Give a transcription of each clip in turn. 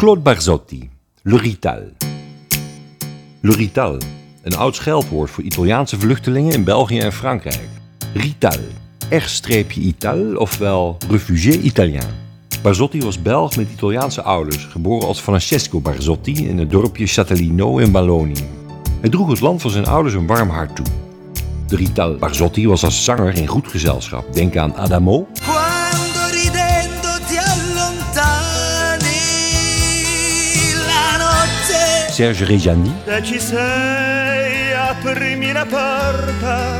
Claude Barzotti, Le Rital. Le Rital, een oud scheldwoord voor Italiaanse vluchtelingen in België en Frankrijk. Rital, R-Ital, ofwel refugé italien. Barzotti was Belg met Italiaanse ouders, geboren als Francesco Barzotti in het dorpje Châtellino in Wallonië. Hij droeg het land van zijn ouders een warm hart toe. De Rital Barzotti was als zanger in goed gezelschap. Denk aan Adamo, Serge Reggiani e ci sei, aprimi la porta.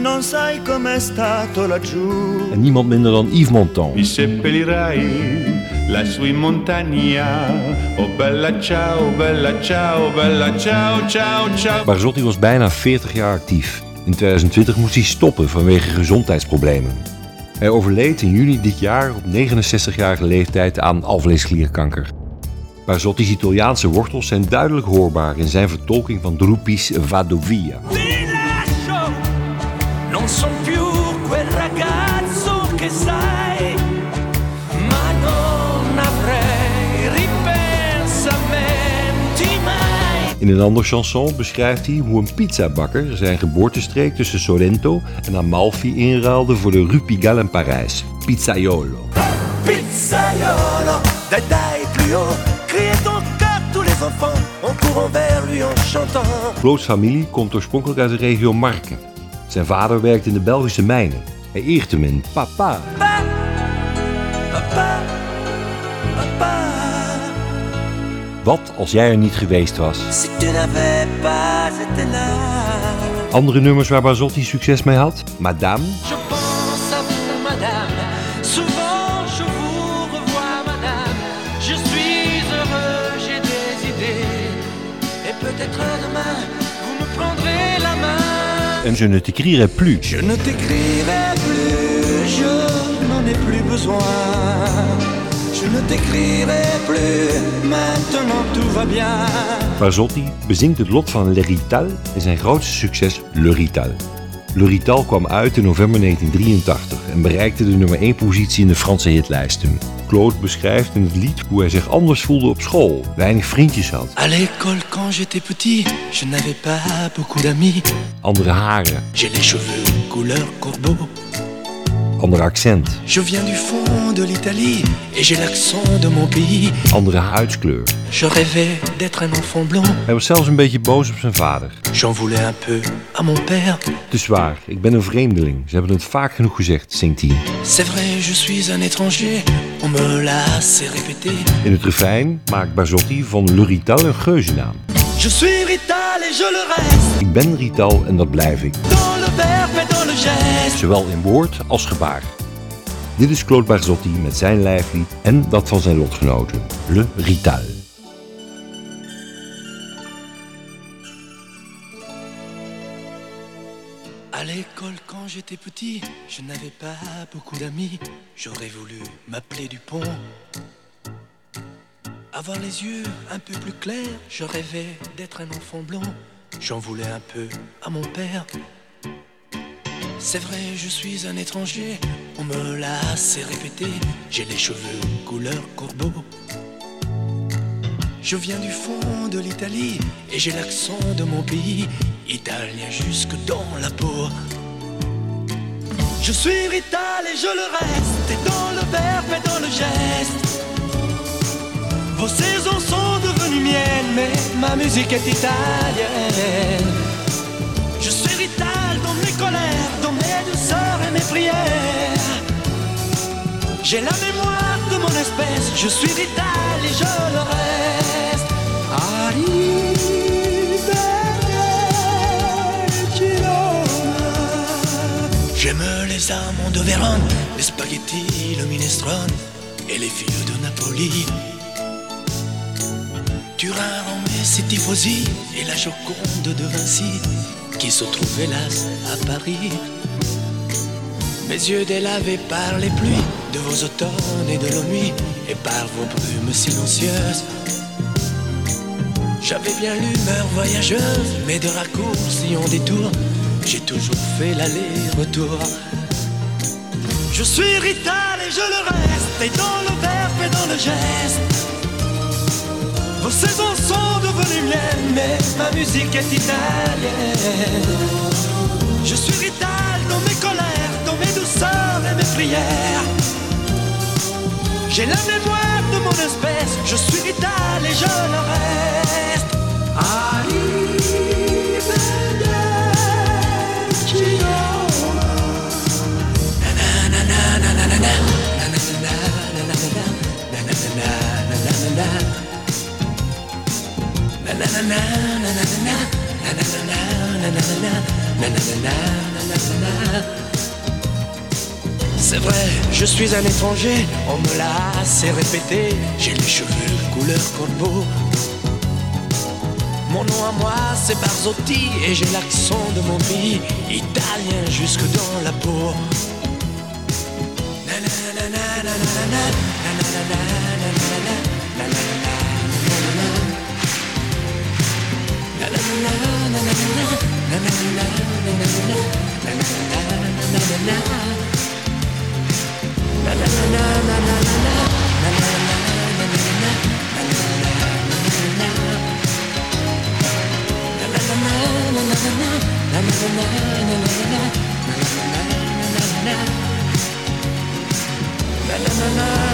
Non sai com'è stato laggiù. en niemand minder dan Yves Montand. Mi seppellirai lassù in montagna. Oh bella ciao, bella ciao, bella ciao, ciao, ciao. Barzotti was bijna 40 jaar actief. In 2020 moest hij stoppen vanwege gezondheidsproblemen. Hij overleed in juni dit jaar op 69-jarige leeftijd aan alvleesklierkanker. Barzotti's Italiaanse wortels zijn duidelijk hoorbaar in zijn vertolking van Drupi's Vado Via. Ti lascio, non son più quel ragazzo che sai, ma non avrei ripensamenti mai. In een ander chanson beschrijft hij hoe een pizzabakker zijn geboortestreek tussen Sorrento en Amalfi inruilde voor de Rue Pigalle in Parijs. Pizzaiolo. Pizzaiolo, dai dai Claude's familie komt oorspronkelijk uit de regio Marken. Zijn vader werkte in de Belgische mijnen. Hij eert hem in papa. Papa, papa, papa. Wat als jij er niet geweest was? Si pas. Andere nummers waar Barzotti succes mee had? Madame, Je pense à vous, madame. Et peut-être demain, vous me prendrez la main. Je ne t'écrirai plus. Je ne t'écrirai plus, je n'en ai plus besoin. Je ne t'écrirai plus, maintenant tout va bien. Barzotti bezingt het lot van Le Rital en zijn grootste succes Le Rital. Le Rital kwam uit in november 1983 en bereikte de nummer 1 positie in de Franse hitlijsten. Claude beschrijft in het lied hoe hij zich anders voelde op school, weinig vriendjes had, À l'école, quand j'étais petit, je n'avais pas beaucoup d'amis. andere haren, J'ai les cheveux couleur corbeau. Ander accent, Je viens du fond de l'Italie et j'ai l'accent de mon pays. andere huidskleur. Je rêvais d'être un enfant blond. Hij was zelfs een beetje boos op zijn vader. J'en voulais un peu à mon père. Het is waar, ik ben een vreemdeling. Ze hebben het vaak genoeg gezegd, zingt hij. C'est vrai, je suis un étranger. On me l'a assez répété. In het refrein maakt Barzotti van Le Rital een geuzennaam. Je suis Rital et je le reste. Ik ben Rital en dat blijf ik. Dans Zowel in woord als gebaar. Dit is Claude Barzotti met zijn lijflied en dat van zijn lotgenoten. Le Rital. À l'école, quand j'étais petit, je n'avais pas beaucoup d'amis. J'aurais voulu m'appeler Dupont. Avoir les yeux un peu plus clairs, je rêvais d'être un enfant blond. J'en voulais un peu à mon père. C'est vrai, je suis un étranger, on me l'a assez répété. J'ai les cheveux couleur corbeau. Je viens du fond de l'Italie et j'ai l'accent de mon pays, italien jusque dans la peau. Je suis Rital et je le reste, et dans le verbe et dans le geste. Vos saisons sont devenues miennes, mais ma musique est italienne. Dans mes colères, dans mes douceurs et mes prières. J'ai la mémoire de mon espèce, je suis Rital et je le reste. J'aime les amants de Vérone, les spaghettis, le minestrone et les filles de Napoli. Turin, Rome et ses tifosi et la Joconde de Vinci qui se trouve hélas à Paris. Mes yeux délavés par les pluies de vos automnes et de nos nuits et par vos brumes silencieuses. J'avais bien l'humeur voyageuse, mais de raccourcis en détour, j'ai toujours fait l'aller-retour. Je suis Rital et je le reste, et dans le verbe et dans le geste. Vos saisons sont devenues miennes, mais ma musique est italienne. Je suis rital dans mes colères, dans mes douceurs et mes prières. J'ai la mémoire de mon espèce, je suis vital et je le reste. C'est vrai, je suis un étranger, on me l'a assez répété. J'ai les cheveux couleur corbeau. Mon nom à moi c'est Barzotti et j'ai l'accent de mon pays, italien jusque dans la peau. Na na na